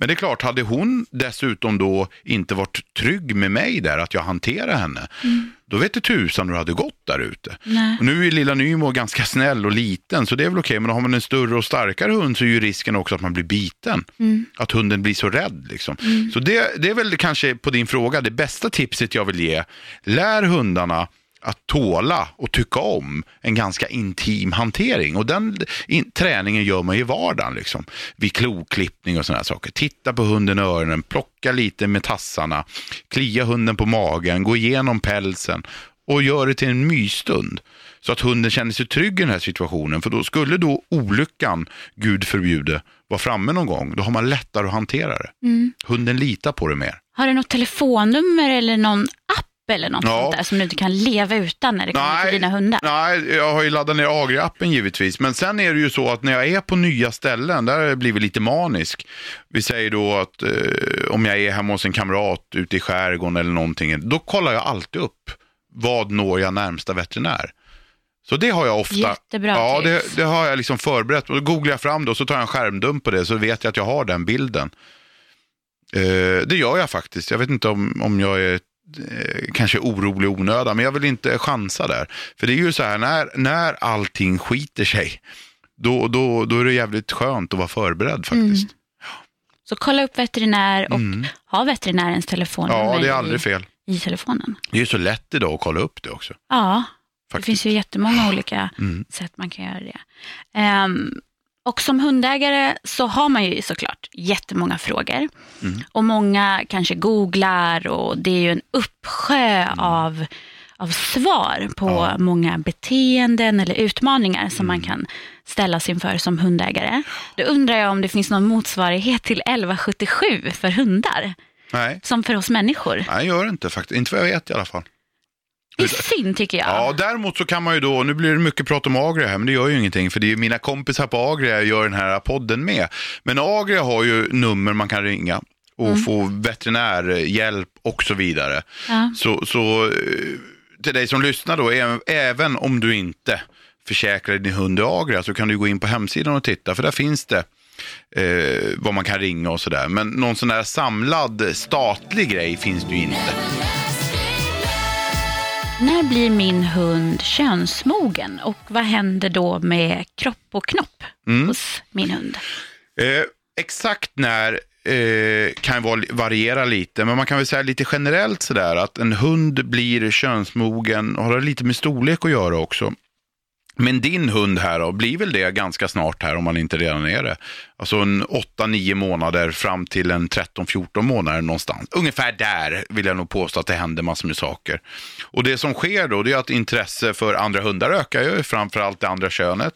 Men det är klart, hade hon dessutom då inte varit trygg med mig där, att jag hanterar henne, mm. då vet du tusan hur det hade gått där ute. Nu är lilla Nymo ganska snäll och liten, så det är väl okej, men har man en större och starkare hund så är ju risken också att man blir biten. Mm. Att hunden blir så rädd. Liksom. Mm. Så det, det är väl kanske på din fråga det bästa tipset jag vill ge. Lär hundarna att tåla och tycka om en ganska intim hantering. Och den in, träningen gör man i vardagen, liksom. vid kloklippning och sådana saker. Titta på hunden i öronen, plocka lite med tassarna, klia hunden på magen, gå igenom pälsen och gör det till en mysstund. Så att hunden känner sig trygg i den här situationen. För då skulle då olyckan, Gud förbjude, vara framme någon gång, då har man lättare att hantera det. Mm. Hunden litar på det mer. Har du något telefonnummer eller någon app eller något ja. sånt där som du inte kan leva utan när det kommer nej, till dina hundar? Nej, jag har ju laddat ner Agri-appen givetvis. Men sen är det ju så att när jag är på nya ställen, där har jag blivit lite manisk. Vi säger då att eh, om jag är hemma hos en kamrat ute i skärgården eller någonting, då kollar jag alltid upp vad når jag närmsta veterinär. Så det har jag ofta. Jättebra Ja, det, det, har jag liksom förberett. då googlar jag fram det och så tar jag en skärmdump på det så vet jag att jag har den bilden. Eh, det gör jag faktiskt. Jag vet inte om, om jag är kanske orolig onödan, men jag vill inte chansa där. För det är ju så här, när, när allting skiter sig, då, då, då är det jävligt skönt att vara förberedd faktiskt. Mm. Så kolla upp veterinär och mm. ha veterinärens telefonnummer ja, det är aldrig fel. i telefonen. Det är ju så lätt idag att kolla upp det också. Ja, faktiskt. det finns ju jättemånga olika mm. sätt man kan göra det. Um, och som hundägare så har man ju såklart jättemånga frågor. Mm. Och många kanske googlar och det är ju en uppsjö mm. av, av svar på ja. många beteenden eller utmaningar som mm. man kan ställas inför som hundägare. Då undrar jag om det finns någon motsvarighet till 1177 för hundar? Nej. Som för oss människor? Nej, gör det inte faktiskt. Inte vad jag vet i alla fall. Det är synd tycker jag. Ja, däremot så kan man ju då, nu blir det mycket prat om Agria här, men det gör ju ingenting, för det är ju mina kompisar på Agria jag gör den här podden med. Men Agria har ju nummer man kan ringa och mm. få veterinärhjälp och så vidare. Ja. Så, så eh, till dig som lyssnar då, även om du inte försäkrar din hund i Agria så kan du gå in på hemsidan och titta, för där finns det eh, vad man kan ringa och sådär. Men någon sån där samlad statlig grej finns det ju inte. När blir min hund könsmogen och vad händer då med kropp och knopp mm. hos min hund? Eh, exakt när eh, kan variera lite, men man kan väl säga lite generellt sådär att en hund blir könsmogen och har lite med storlek att göra också. Men din hund här då, blir väl det ganska snart här om man inte redan är det. Alltså en 8-9 månader fram till en 13-14 månader någonstans. Ungefär där vill jag nog påstå att det händer massor med saker. Och det som sker då det är att intresse för andra hundar ökar ju, framförallt det andra könet.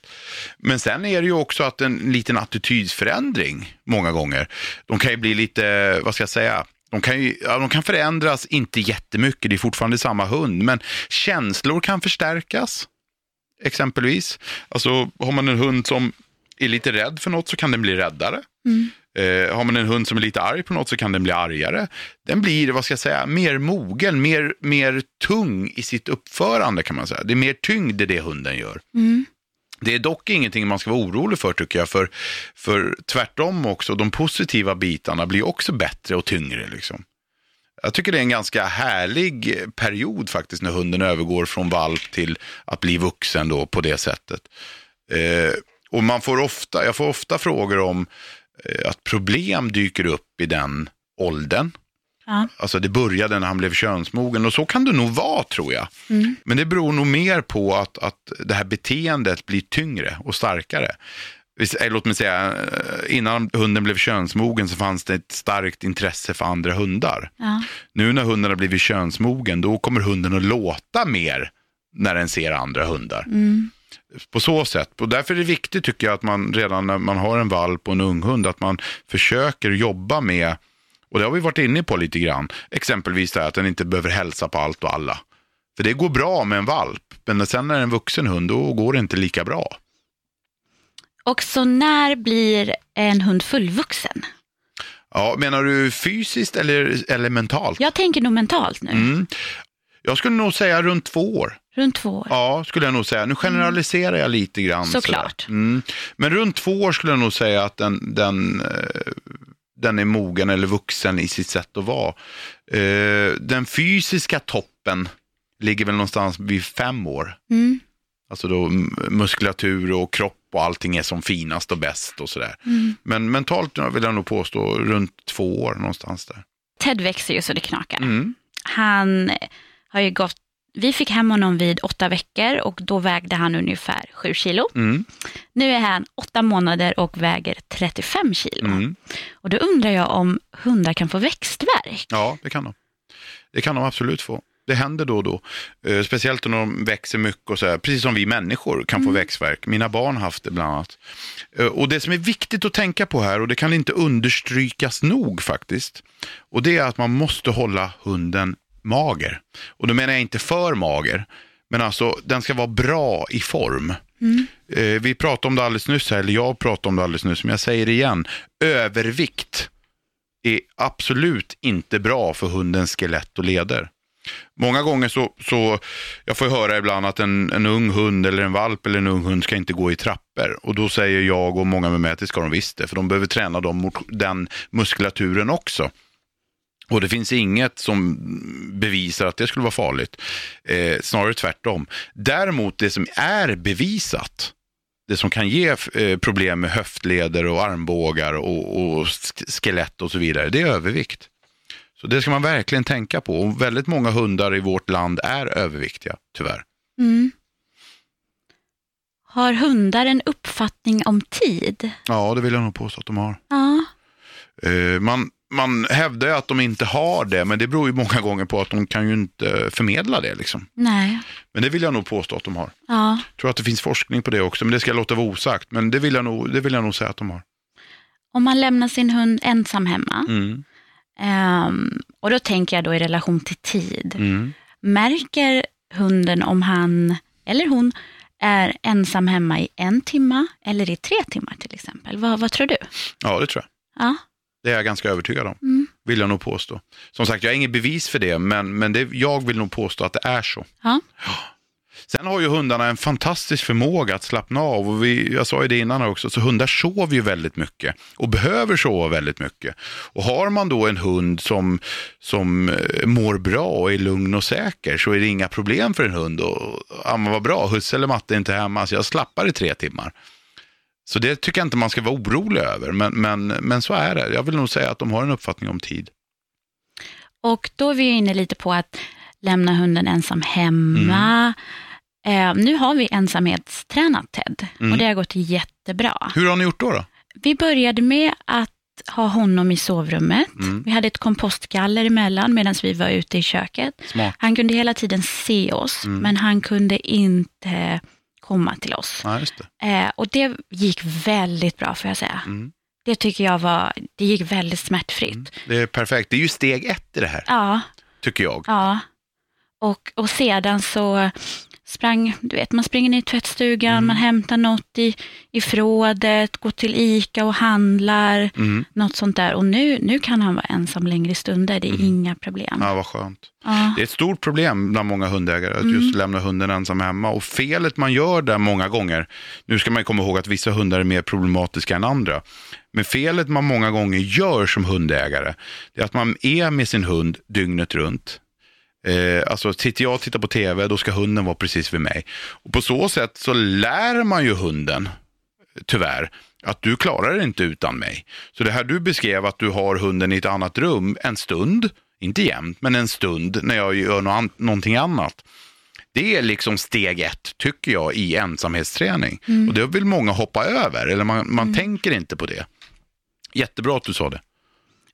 Men sen är det ju också att en liten attitydsförändring många gånger. De kan ju bli lite, vad ska jag säga, de kan, ju, ja, de kan förändras, inte jättemycket, det är fortfarande samma hund, men känslor kan förstärkas exempelvis. Alltså har man en hund som är lite rädd för något så kan den bli räddare. Mm. Eh, har man en hund som är lite arg på något så kan den bli argare. Den blir, vad ska jag säga, mer mogen, mer, mer tung i sitt uppförande kan man säga. Det är mer tyngd i det hunden gör. Mm. Det är dock ingenting man ska vara orolig för tycker jag, för, för tvärtom också, de positiva bitarna blir också bättre och tyngre. Liksom. Jag tycker det är en ganska härlig period faktiskt när hunden övergår från valp till att bli vuxen då på det sättet. Eh, och man får ofta, jag får ofta frågor om eh, att problem dyker upp i den åldern. Ja. Alltså det började när han blev könsmogen och så kan det nog vara tror jag. Men det beror nog mer på att, att det här beteendet blir tyngre och starkare. Eh, Låt mig säga, eh, innan hunden blev könsmogen så fanns det ett starkt intresse för andra hundar. Ja. Nu när hunden har blivit könsmogen, då kommer hunden att låta mer när den ser andra hundar. På så sätt. Och därför är det viktigt tycker jag att man redan när man har en valp och en unghund, att man försöker jobba med, och det har vi varit inne på lite grann, exempelvis det här att den inte behöver hälsa på allt och alla. För det går bra med en valp, men sen när det är en vuxen hund, då går det inte lika bra. Och så när blir en hund fullvuxen? Ja, menar du fysiskt eller, eller mentalt? Jag tänker nog mentalt nu. Mm. Jag skulle nog säga runt två år. Runt två år. Ja, skulle jag nog säga. Nu generaliserar jag lite grann. Såklart. sådär. Mm. Men runt två år skulle jag nog säga att den, den, eh, den är mogen eller vuxen i sitt sätt att vara. Eh, Den fysiska toppen ligger väl någonstans vid fem år. Alltså då muskulatur och kropp och allting är som finast och bäst och sådär. Mm. Men mentalt vill jag nog påstå runt två år någonstans där. Ted växer ju så det knakar. Mm. Han har ju gått, vi fick hem honom vid åtta veckor och då vägde han ungefär sju kilo. Mm. Nu är han åtta månader och väger 35 kilo. Mm. Och då undrar jag om hundar kan få växtverk. Ja, det kan de. Det kan de absolut få. Det händer då och då. Eh, speciellt när de växer mycket och så här, precis som vi människor kan få växtverk. Mina barn har haft det bland annat. Eh, och det som är viktigt att tänka på här, och det kan inte understrykas nog faktiskt, och det är att man måste hålla hunden mager. Och då menar jag inte för mager, men alltså den ska vara bra i form. Eh, vi pratade om det alldeles nyss, här, eller jag pratade om det alldeles nyss, men jag säger det igen. Övervikt är absolut inte bra för hundens skelett och leder. Många gånger så, så jag får höra ibland att en, en ung hund eller en valp eller en ung hund ska inte gå i trappor. Och då säger jag och många med mig att det ska de visst det, för de behöver träna dem mot den muskulaturen också. Och det finns inget som bevisar att det skulle vara farligt. Eh, snarare tvärtom. Däremot det som är bevisat, det som kan ge eh, problem med höftleder och armbågar och, och skelett och så vidare, det är övervikt. Så det ska man verkligen tänka på. Och väldigt många hundar i vårt land är överviktiga, tyvärr. Mm. Har hundar en uppfattning om tid? Ja, det vill jag nog påstå att de har. Ja. Eh, man, man hävdar ju att de inte har det, men det beror ju många gånger på att de kan ju inte förmedla det. Liksom. Nej. Men det vill jag nog påstå att de har. Ja. Jag tror att det finns forskning på det också, men det ska jag låta vara osagt. Men det vill jag nog, det vill jag nog säga att de har. Om man lämnar sin hund ensam hemma, Mm. Ehm, och då tänker jag då i relation till tid. Mm. Märker hunden om han eller hon är ensam hemma i en timma eller i tre timmar till exempel? Vad, vad tror du? Ja, det tror jag. Ja. Det är jag ganska övertygad om, Mm. vill jag nog påstå. Som sagt, jag har inget bevis för det, men, men det, jag vill nog påstå att det är så. Ja. Sen har ju hundarna en fantastisk förmåga att slappna av. Och vi, jag sa ju det innan också, så hundar sover ju väldigt mycket och behöver sova väldigt mycket. Och har man då en hund som, som eh, mår bra och är lugn och säker så är det inga problem för en hund. Och, ja, men vad bra, husse eller matte är inte hemma, så jag slappar i tre timmar. Så det tycker jag inte man ska vara orolig över, men, men, men så är det. Jag vill nog säga att de har en uppfattning om tid. Och då är vi inne lite på att lämna hunden ensam hemma. Eh, nu har vi ensamhetstränat Ted Mm. och det har gått jättebra. Hur har ni gjort då? då? Vi började med att ha honom i sovrummet. Mm. Vi hade ett kompostgaller emellan medan vi var ute i köket. Smart. Han kunde hela tiden se oss, Mm. men han kunde inte komma till oss. Ja, det. Eh, och det gick väldigt bra får jag säga. Mm. Det tycker jag var, det gick väldigt smärtfritt. Det är perfekt. Det är ju steg ett i det här, Ja, tycker jag. ja. Och, och sedan så sprang, du vet man springer ner i tvättstugan, Mm. man hämtar något i, i förrådet, går till ICA och handlar, Mm. något sånt där. Och nu, nu kan han vara ensam längre stunder, det är inga problem. Ja, vad skönt. Ja. Det är ett stort problem bland många hundägare att Mm. just lämna hunden ensam hemma. Och felet man gör där många gånger, nu ska man komma ihåg att vissa hundar är mer problematiska än andra. Men felet man många gånger gör som hundägare, det är att man är med sin hund dygnet runt. Eh, alltså tittar jag och tittar på tv, då ska hunden vara precis vid mig. Och på så sätt så lär man ju hunden, tyvärr, att du klarar det inte utan mig. Så det här du beskrev att du har hunden i ett annat rum en stund, inte jämt, men en stund när jag gör nå- an- någonting annat. Det är liksom steg ett, tycker jag, i ensamhetsträning. Och det vill många hoppa över, eller man, man tänker inte på det. Jättebra att du sa det.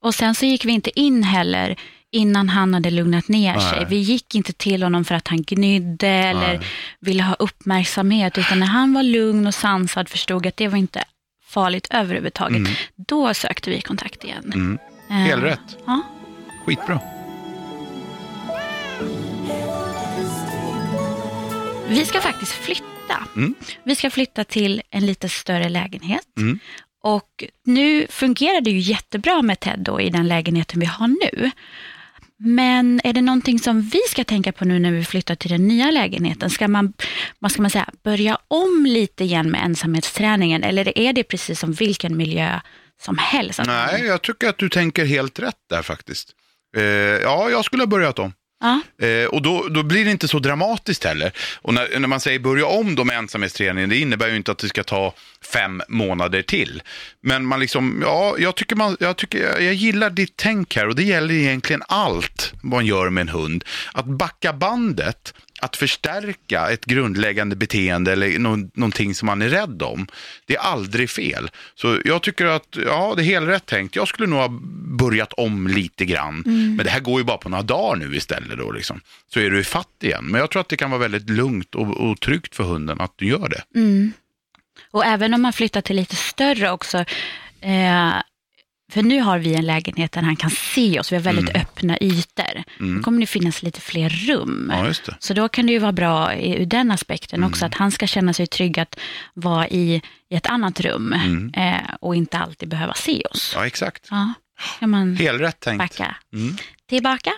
Och sen så gick vi inte in heller innan han hade lugnat ner Nej. sig. Vi gick inte till honom för att han gnydde eller Nej. ville ha uppmärksamhet, utan när han var lugn och sansad förstod att det var inte farligt överhuvudtaget, då sökte vi kontakt igen. Mm. Eh, Helt rätt. Ja. Skitbra. Vi ska faktiskt flytta. Mm. Vi ska flytta till en lite större lägenhet. Mm. Och nu fungerar det ju jättebra med Ted då i den lägenheten vi har nu. Men är det någonting som vi ska tänka på nu när vi flyttar till den nya lägenheten? Ska man, vad ska man säga, börja om lite igen med ensamhetsträningen eller är det precis som vilken miljö som helst? Nej, jag tycker att du tänker helt rätt där faktiskt. Eh, ja, jag skulle ha börjat om. Eh, och då, då blir det inte så dramatiskt heller. Och när, när man säger börja om då med ensamhetsträningen, det innebär ju inte att det ska ta fem månader till. Men man liksom, ja, jag tycker man, jag tycker, jag gillar ditt tänk här och det gäller egentligen allt man gör med en hund. Att backa bandet, att förstärka ett grundläggande beteende eller nå- någonting som man är rädd om, det är aldrig fel. Så jag tycker att, ja, det är helt rätt tänkt. Jag skulle nog ha börjat om lite grann. Men det här går ju bara på några dagar nu istället då liksom. Så är du i fatt igen. Men jag tror att det kan vara väldigt lugnt och, och tryggt för hunden att du gör det. och även om man flyttar till lite större också. Eh, för nu har vi en lägenhet där han kan se oss, vi har väldigt öppna ytor. Då kommer det finnas lite fler rum. Ja. Så då kan det ju vara bra i- ur den aspekten också, att han ska känna sig trygg att vara i, i ett annat rum eh, och inte alltid behöva se oss. Ja, exakt. Ja, kan man Helt rätt tänkt. backa Mm. tillbaka.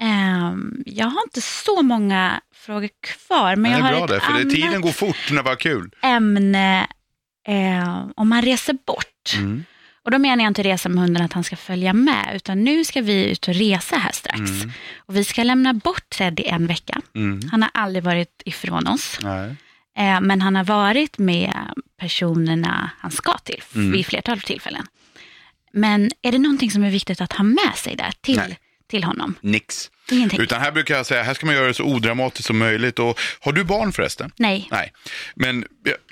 Ehm, jag har inte så många frågor kvar, men jag har är bra ett det, för annat tiden går fort när det var kul. ämne eh, om man reser bort. Mm. Och då menar jag inte resa med hunden att han ska följa med, utan nu ska vi ut och resa här strax. Och vi ska lämna bort Ted i en vecka. Mm. Han har aldrig varit ifrån oss, Nej. eh, men han har varit med personerna han ska till Mm. vid flertal tillfällen. Men är det någonting som är viktigt att ha med sig där till, Nej. till honom? Nix. Ingenting? Utan här brukar jag säga, här ska man göra det så odramatiskt som möjligt. Och har du barn förresten? Nej. Nej, men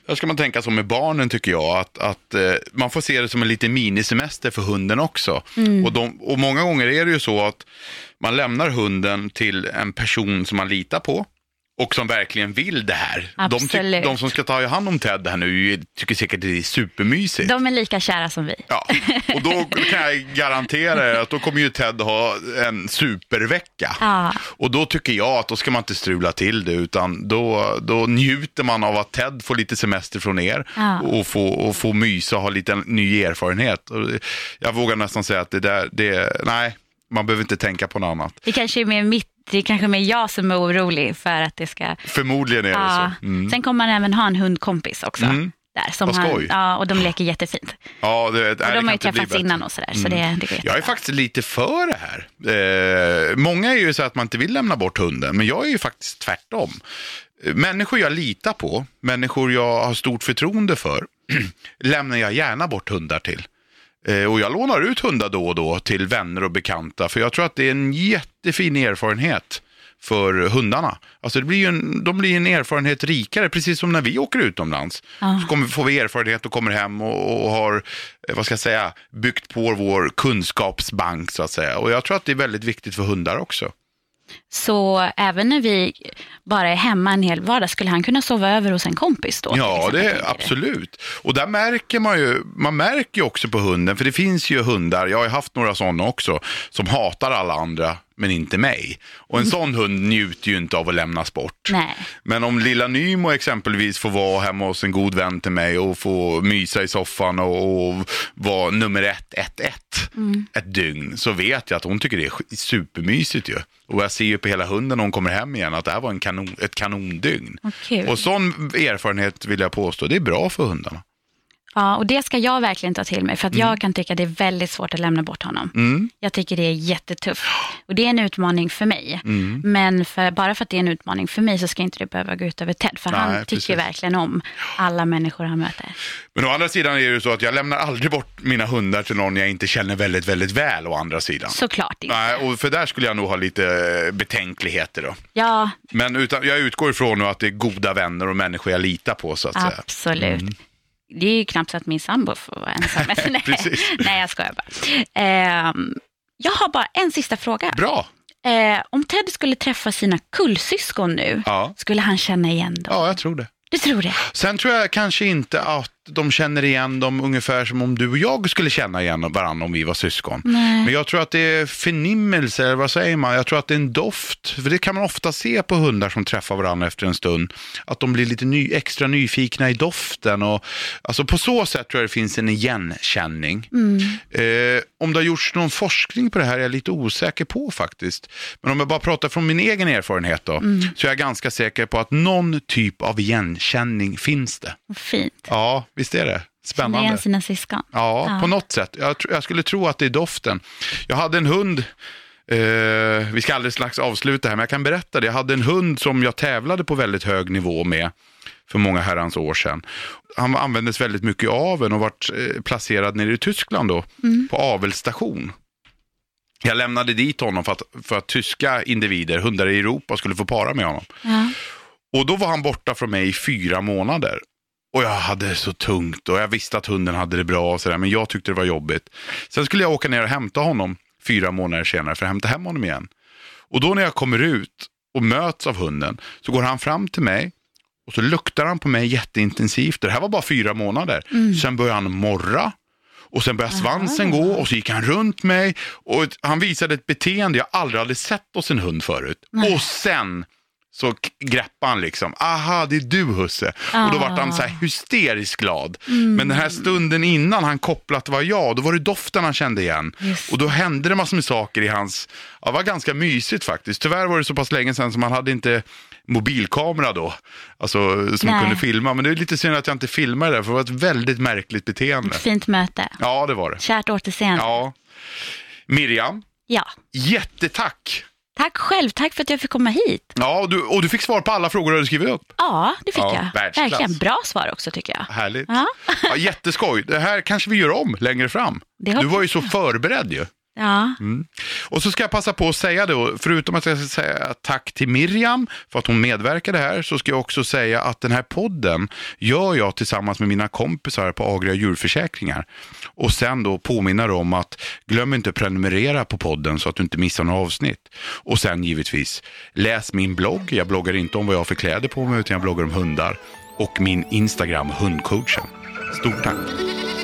här ska man tänka som med barnen tycker jag, att, att eh, man får se det som en liten minisemester för hunden också. Och, de, och många gånger är det ju så att man lämnar hunden till en person som man litar på och som verkligen vill det här. De, Absolut. de som ska ta hand om Ted här nu tycker säkert det är supermysigt. De är lika kära som vi. Ja, och då kan jag garantera er att då kommer ju Ted ha en supervecka. Ja. Och då tycker jag att då ska man inte strula till det utan då, då njuter man av att Ted får lite semester från er Ja. och får och få mysa och ha lite ny erfarenhet. Jag vågar nästan säga att det där, det, nej, man behöver inte tänka på något annat. Det kanske är mer mitt, det är kanske mer jag som är orolig för att det ska... Förmodligen är det Ja. så. Mm. Sen kommer man även ha en hundkompis också. Mm. Där, som Vad han, skoj. ja, och de leker jättefint. Ja, det, nej, de har ju träffats. Mm. innan och sådär, så det, det går Jag är faktiskt lite för det här. Eh, många är ju så att man inte vill lämna bort hunden, men jag är ju faktiskt tvärtom. Människor jag litar på, människor jag har stort förtroende för, lämnar jag gärna bort hundar till. Eh, och jag lånar ut hundar då och då till vänner och bekanta, för jag tror att det är en jättefin erfarenhet för hundarna. Alltså det blir ju en, de blir en erfarenhet rikare, precis som när vi åker utomlands. Ja. Så kommer, får vi erfarenhet och kommer hem och, och har, eh, vad ska jag säga, byggt på vår kunskapsbank så att säga. Och jag tror att det är väldigt viktigt för hundar också. Så även när vi bara är hemma en hel vardag, skulle han kunna sova över hos en kompis då? Ja, det är absolut. Och där märker man ju, man märker ju också på hunden, för det finns ju hundar, jag har ju haft några sådana också, som hatar alla andra men inte mig. Och en sån hund njuter ju inte av att lämnas bort. Nej. Men om lilla Nymo exempelvis får vara hemma hos en god vän till mig och få mysa i soffan och, och vara nummer ett, ett, ett, ett dygn, så vet jag att hon tycker det är supermysigt ju. Och jag ser ju på hela hunden när hon kommer hem igen att det här var en kanon, ett kanondygn. Kul. Och sån erfarenhet vill jag påstå, det är bra för hundarna. Ja, och det ska jag verkligen ta till mig för att jag kan tycka det är väldigt svårt att lämna bort honom. Mm. Jag tycker det är jättetufft och det är en utmaning för mig. Mm. Men för, bara för att det är en utmaning för mig så ska inte det behöva gå ut över Ted för Nej, han tycker precis. verkligen om alla människor han möter. Men å andra sidan är det ju så att jag lämnar aldrig bort mina hundar till någon jag inte känner väldigt, väldigt väl å andra sidan. Såklart inte. Nej, och för där skulle jag nog ha lite eh, betänkligheter då. Ja, Men utan, jag utgår ifrån nu att det är goda vänner och människor jag litar på så att säga. absolut. Det är ju knappt så att min sambo får vara ensam. Nej, nej, jag skojar bara. Ehm, jag har bara en sista fråga. Bra! Eh, om Ted skulle träffa sina kullsyskon nu, Ja. skulle han känna igen dem? ja, jag tror det. Du tror det? Sen tror jag kanske inte att de känner igen dem ungefär som om du och jag skulle känna igen varandra om vi var syskon. Nej. Men jag tror att det är förnimmelse, eller vad säger man? Jag tror att det är en doft. För det kan man ofta se på hundar som träffar varandra efter en stund. Att de blir lite ny, extra nyfikna i doften. Och, alltså på så sätt tror jag det finns en igenkänning. Eh, om det har gjorts någon forskning på det här är jag lite osäker på faktiskt. Men om jag bara pratar från min egen erfarenhet då. Så är jag ganska säker på att någon typ av igenkänning finns det. Fint. Ja, visst är det? Känna igen Spännande. sina syskon. Ja, Ja. på något sätt. Jag, jag skulle tro att det är doften. Jag hade en hund, eh, vi ska alldeles strax avsluta här, men jag kan berätta det. Jag hade en hund som jag tävlade på väldigt hög nivå med för många herrans år sedan. Han användes väldigt mycket i aveln och vart eh, placerad nere i Tyskland då, på avelsstation. Jag lämnade dit honom för att, för att tyska individer, hundar i Europa, skulle få para med honom. Ja. Och då var han borta från mig i fyra månader. Och jag hade det så tungt och jag visste att hunden hade det bra och sådär, men jag tyckte det var jobbigt. Sen skulle jag åka ner och hämta honom fyra månader senare för att hämta hem honom igen. Och då när jag kommer ut och möts av hunden så går han fram till mig och så luktar han på mig jätteintensivt. Det här var bara fyra månader. Sen började han morra och sen började svansen gå och så gick han runt mig och han visade ett beteende jag aldrig hade sett hos en hund förut. Och sen så greppade han liksom, aha det är du husse. Och då var han så här hysteriskt glad. Men den här stunden innan han kopplat var jag, då var det doften han kände igen. Just Och då hände det massor med saker i hans, ja, det var ganska mysigt faktiskt. Tyvärr var det så pass länge sedan som man hade inte mobilkamera då, alltså som Nej. kunde filma. Men det är lite synd att jag inte filmade det, för det var ett väldigt märkligt beteende. Ett fint möte. Ja, det var det. Kärt återseende. Ja. Ja. Miriam, jättetack! Tack själv. Tack för att jag fick komma hit. Ja, och du, och du fick svar på alla frågor du hade skrivit upp. Ja, det fick Ja, jag. världsklass. Verkligen bra svar också tycker jag. Härligt. Ja. Ja, jätteskoj. Det här kanske vi gör om längre fram. Du var ju så förberedd ju. Ja, mm. Och så ska jag passa på att säga då, förutom att jag ska säga tack till Miriam för att hon medverkade här, så ska jag också säga att den här podden gör jag tillsammans med mina kompisar på Agria djurförsäkringar. Och sen då påminna om att glöm inte att prenumerera på podden så att du inte missar några avsnitt. Och sen givetvis, läs min blogg. Jag bloggar inte om vad jag har för kläder på mig, utan jag bloggar om hundar. Och min Instagram, hundcoachen. Stort tack!